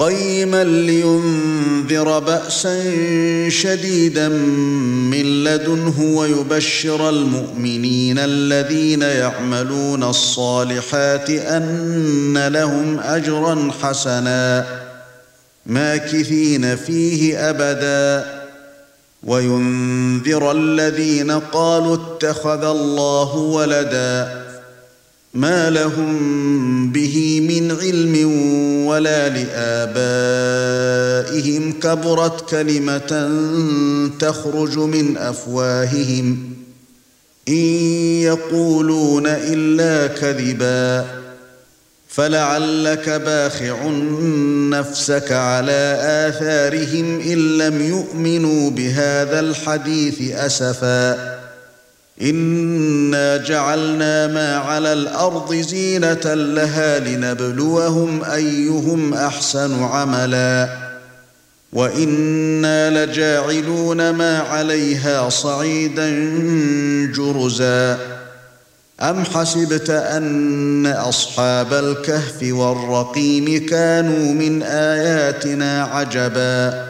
قيما لينذر بأسا شديدا من لدنه ويبشر المؤمنين الذين يعملون الصالحات أن لهم أجرا حسنا ماكثين فيه أبدا. وينذر الذين قالوا اتخذ الله ولدا ما لهم به من علم ولا لآبائهم كبرت كلمة تخرج من أفواههم إن يقولون إلا كذبا فلعلك باخع نفسك على آثارهم إن لم يؤمنوا بهذا الحديث أسفاً انا جعلنا ما على الأرض زينه لها لنبلوهم ايهم احسن عملا وأنا لجاعلون ما عليها صعيدا جرزا ام حسبت ان اصحاب الكهف والرقيم كانوا من اياتنا عجبا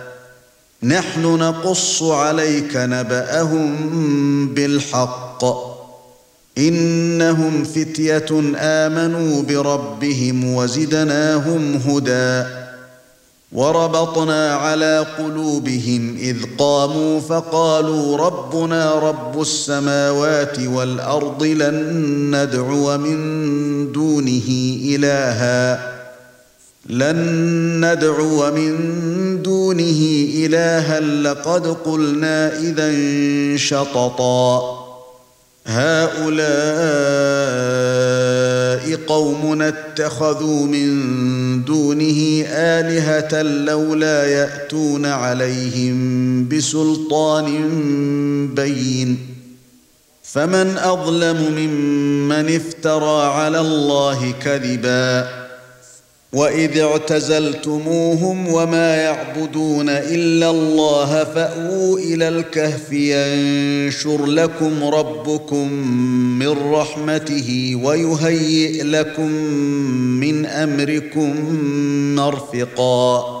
نحن نقص عليك نبأهم بالحق. إنهم فتية آمنوا بربهم وزدناهم هدى. وربطنا على قلوبهم إذ قاموا فقالوا ربنا رب السماوات والأرض لن ندعو من دونه إلها. لن ندعو من دونه إلها لقد قلنا إذا شططا. هؤلاء قوم اتخذوا من دونه آلهة لولا يأتون عليهم بسلطان بين. فمن أظلم ممن افترى على الله كذبا. واذ اعتزلتموهم وما يعبدون الا الله فاووا إلى الكهف ينشر لكم ربكم من رحمته ويهيئ لكم من امركم مرفقا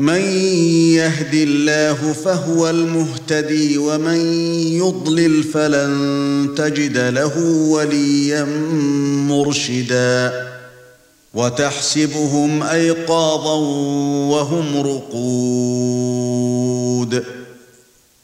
من يهد الله فهو المهتدي ومن يضلل فلن تجد له وليا مرشدا وتحسبهم أيقاظا وهم رقود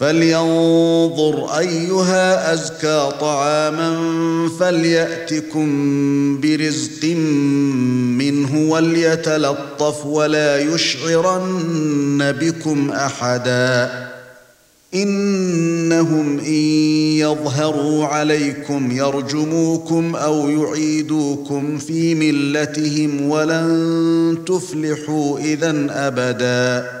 فلينظر أيها أزكى طعاما فليأتكم برزق منه وليتلطف ولا يشعرن بكم أحدا إنهم إن يظهروا عليكم يرجموكم أو يعيدوكم في ملتهم ولن تفلحوا إذا أبدا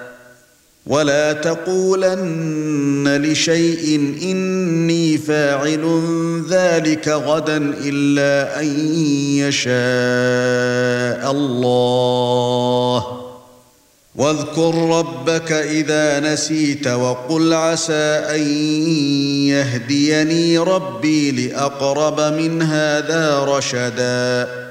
ولا تقولن لشيء اني فاعل ذلك غدا الا ان يشاء الله. واذكر ربك اذا نسيت وقل عسى ان يهديني ربي لاقرب من هذا رشدا.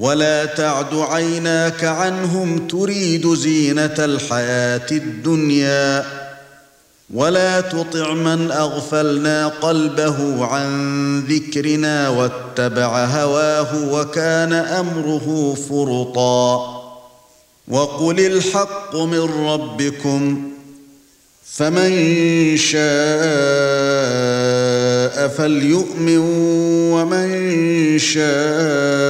ولا تعد عيناك عنهم تريد زينة الحياة الدنيا ولا تطع من أغفلنا قلبه عن ذكرنا واتبع هواه وكان أمره فرطا وقل الحق من ربكم فمن شاء فليؤمن ومن شاء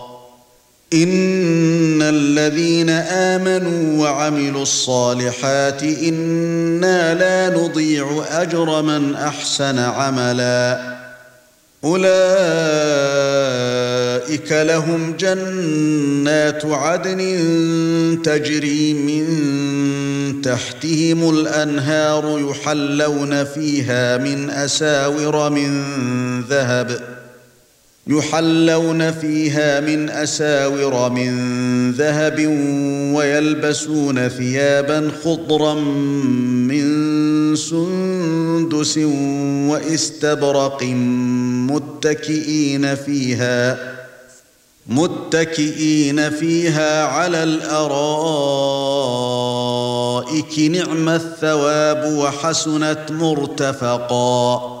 ان الذين امنوا وعملوا الصالحات أنا لا نضيع اجر من احسن عملا اولئك لهم جنات عدن تجري من تحتهم الانهار يحلون فيها من اساور من ذهب يحلون فيها من أساور من ذهب ويلبسون ثيابا خضرا من سندس واستبرق متكئين فيها متكئين فيها على الأرائك نعم الثواب وحسنت مرتفقا.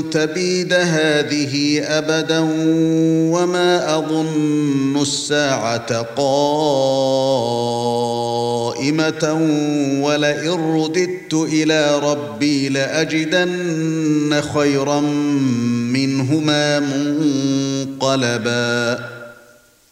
تبيد هذه أبدا وما أظن الساعة قائمة ولئن رددت إلى ربي لأجدن خيرا منهما منقلبا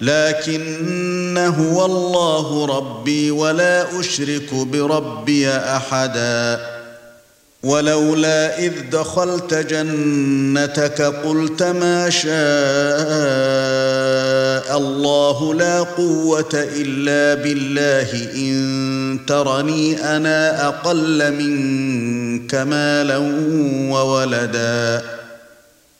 لكن هو الله ربي ولا أشرك بربي أحدا. ولولا إذ دخلت جنتك قلت ما شاء الله لا قوة إلا بالله. إن ترني أنا أقل منك مالا وولدا.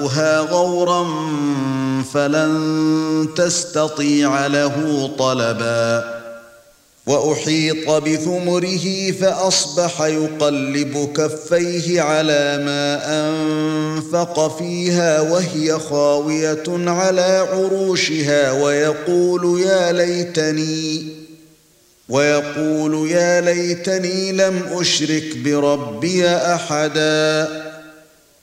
ماؤها غورا فلن تستطيع له طلبا. وأحيط بثمره فأصبح يقلب كفيه على ما أنفق فيها وهي خاوية على عروشها ويقول يا ليتني ويقول يا ليتني لم أشرك بربي أحدا.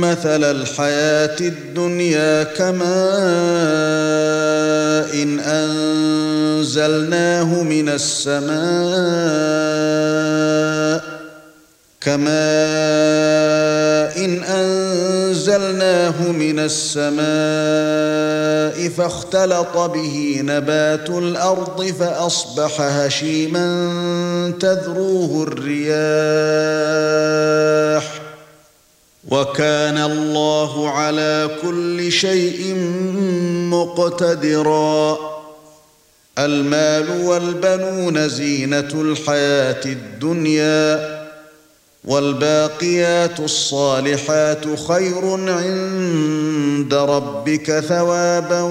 مثل الحياة الدنيا كماء إن أنزلناه من السماء كماء إن أنزلناه من السماء فاختلط به نبات الأرض فأصبح هشيما تذروه الرياح وكان الله على كل شيء مقتدرا. المال والبنون زينة الحياة الدنيا والباقيات الصالحات خير عند ربك ثوابا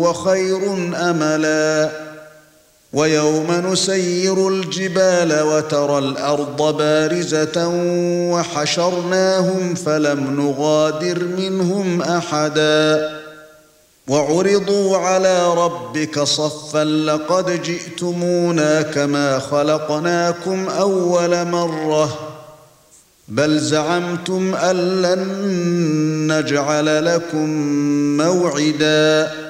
وخير أملا. ويوم نسير الجبال وترى الأرض بارزة وحشرناهم فلم نغادر منهم أحدا. وعرضوا على ربك صفا لقد جئتمونا كما خلقناكم أول مرة. بل زعمتم أن لن نجعل لكم موعدا.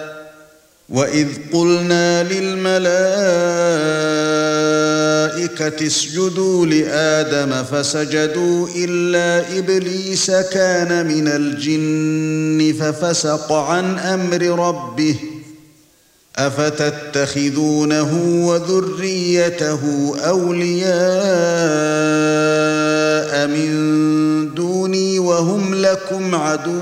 وإذ قلنا للملائكة اسجدوا لآدم فسجدوا إلا إبليس كان من الجن ففسق عن أمر ربه افتتخذونه وذريته اولياء من دوني وهم لكم عدو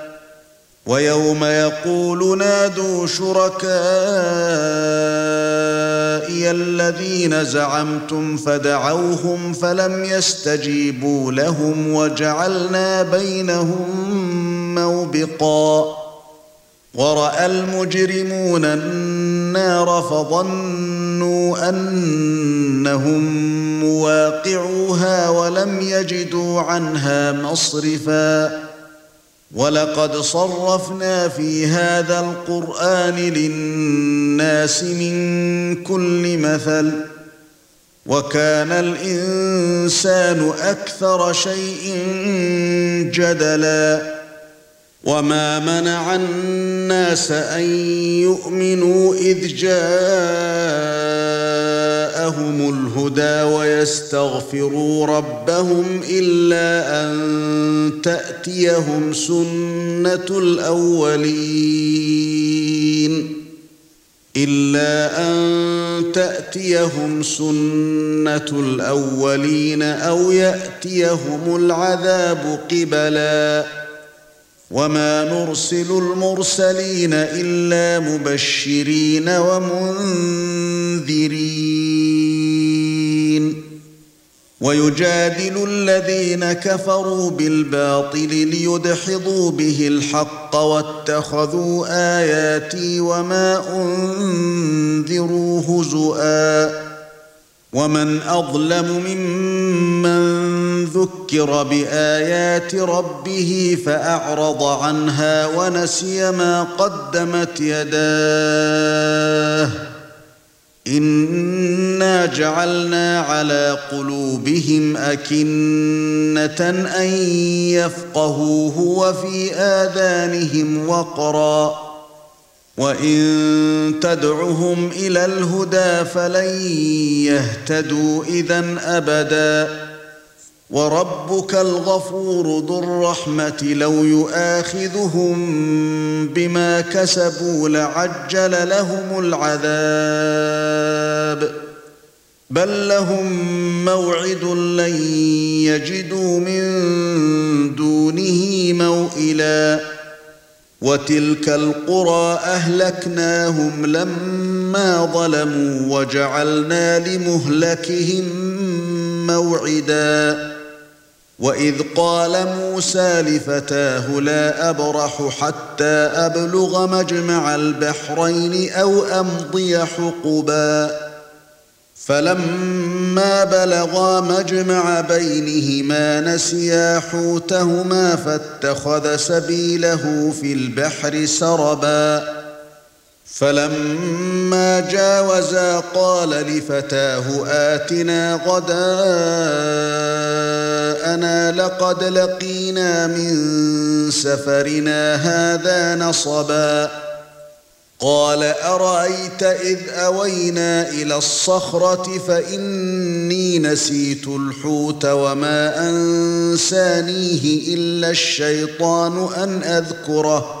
ويوم يقول نادوا شركائي الذين زعمتم فدعوهم فلم يستجيبوا لهم وجعلنا بينهم موبقا ورأى المجرمون النار فظنوا أنهم مواقعوها ولم يجدوا عنها مصرفا ولقد صرفنا في هذا القرآن للناس من كل مثل وكان الإنسان أكثر شيء جدلا وما منع الناس أن يؤمنوا إذ جاءهم الهدى. ويستغفروا ربهم إلا أن تأتيهم سنة الأولين إلا أن تأتيهم سنة الأولين أو يأتيهم العذاب قبلا وما نرسل المرسلين إلا مبشرين ومنذرين ويجادل الذين كفروا بالباطل ليدحضوا به الحق واتخذوا آياتي وما أنذروا هزؤا. ومن أظلم ممن ذكر بآيات ربه فأعرض عنها ونسي ما قدمت يداه. انا جعلنا على قلوبهم اكنه ان يفقهوه وفي اذانهم وقرا وان تدعهم إلى الهدى فلن يهتدوا اذا ابدا وربك الغفور ذو الرحمة لو يؤاخذهم بما كسبوا لعجل لهم العذاب. بل لهم موعد لن يجدوا من دونه موئلا. وتلك القرى أهلكناهم لما ظلموا وجعلنا لمهلكهم موعدا. واذ قال موسى لفتاه لا ابرح حتى ابلغ مجمع البحرين أو امضي حقبا فلما بلغا مجمع بينهما نسيا حوتهما فاتخذ سبيله في البحر سربا فلما جاوزا قال لفتاه آتنا غداءنا لقد لقينا من سفرنا هذا نصبا. قال أرأيت إذ أوينا إلى الصخرة فإني نسيت الحوت وما أنسانيه إلا الشيطان أن أذكره.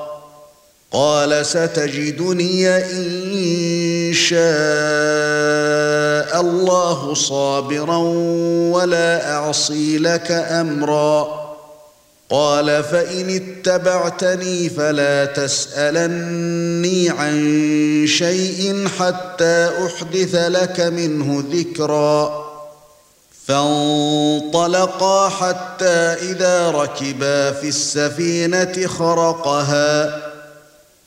قال ستجدني إن شاء الله صابرا ولا أعصي لك أمرا. قال فإن اتبعتني فلا تسألني عن شيء حتى أحدث لك منه ذكرا. فانطلقا حتى إذا ركبا في السفينة خرقها.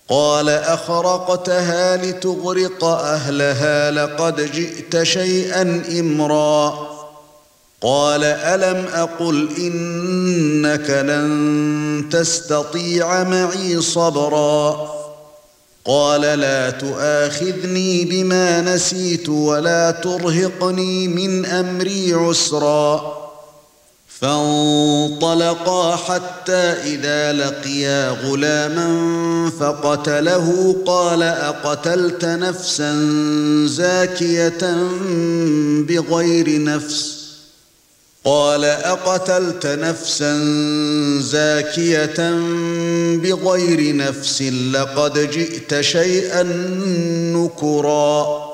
قال أخرقتها لتغرق أهلها لقد جئت شيئا إمرا. قال ألم أقل إنك لن تستطيع معي صبرا. قال لا تؤاخذني بما نسيت ولا ترهقني من أمري عسرا. فانطلقا حتى إذا لقيا غلاما فقتله قال أقتلت نفسا زاكية بغير نفس قال أقتلت نفسا زاكية بغير نفس لقد جئت شيئا نكرا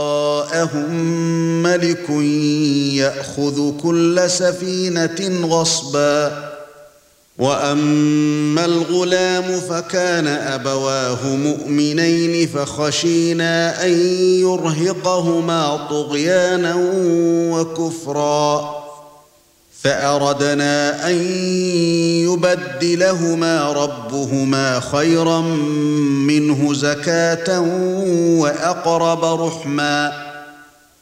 وراءهم ملك يأخذ كل سفينة غصبا. وأما الغلام فكان أبواه مؤمنين فخشينا أن يرهقهما طغيانا وكفرا. فأردنا أن يبدلهما ربهما خيرا منه زكاة وأقرب رحما.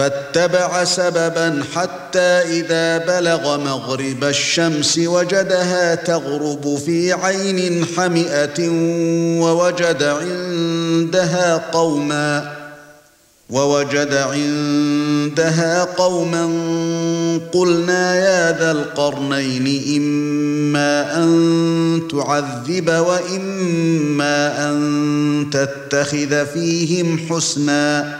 فاتبع سببا حتى إذا بلغ مغرب الشمس وجدها تغرب في عين حمئة ووجد عندها قوما ووجد عندها قوما قلنا يا ذا القرنين إما أن تعذب وإما أن تتخذ فيهم حسنا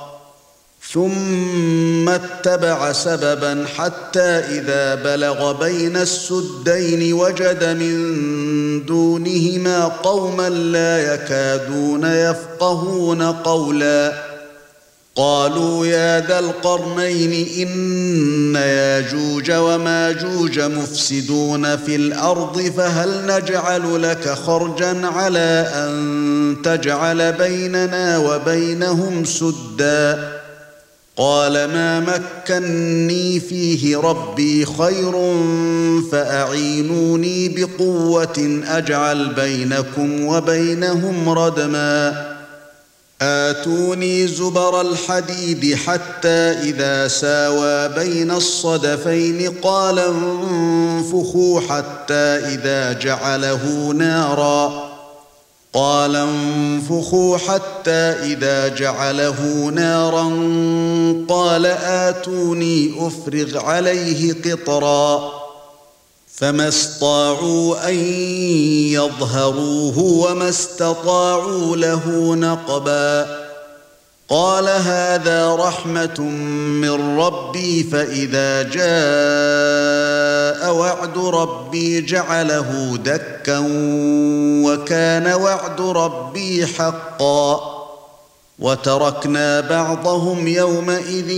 ثم اتبع سببا حتى إذا بلغ بين السدين وجد من دونهما قوما لا يكادون يفقهون قولا. قالوا يا ذا القرنين إن ياجوج وماجوج مفسدون في الأرض فهل نجعل لك خرجا على أن تجعل بيننا وبينهم سدا؟ قال ما مكنني فيه ربي خير فأعينوني بقوة أجعل بينكم وبينهم ردما. آتوني زبر الحديد حتى إذا ساوى بين الصدفين قال انفخوا حتى إذا جعله نارا. قال انفخوا حتى إذا جعله نارا قال آتوني أفرغ عليه قطرا فما استطاعوا أن يظهروه وما استطاعوا له نقبا قال هذا رحمة من ربي فإذا جاء وعد ربي جعله دكا وكان وعد ربي حقا. وتركنا بعضهم يومئذ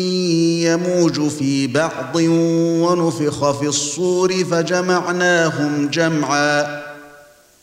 يموج في بعض ونفخ في الصور فجمعناهم جمعا.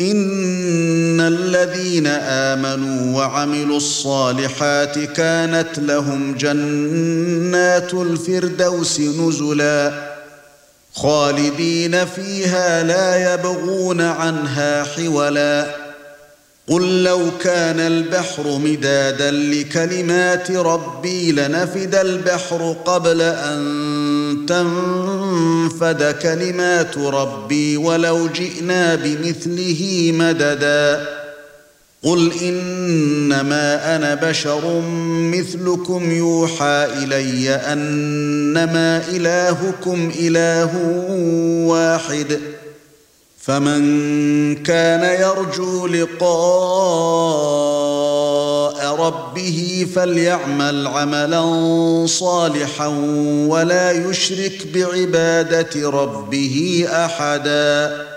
إن الذين آمنوا وعملوا الصالحات كانت لهم جنات الفردوس نزلا خالدين فيها لا يبغون عنها حولا قل لو كان البحر مدادا لكلمات ربي لنفد البحر قبل أن تنفد كلمات ربي ولو جئنا بمثله مددا قل انما أنا بشر مثلكم يوحى الي انما الهكم اله واحد فمن كان يرجو ربه فليعمل عملا صالحا ولا يشرك بعبادة ربه أحدا.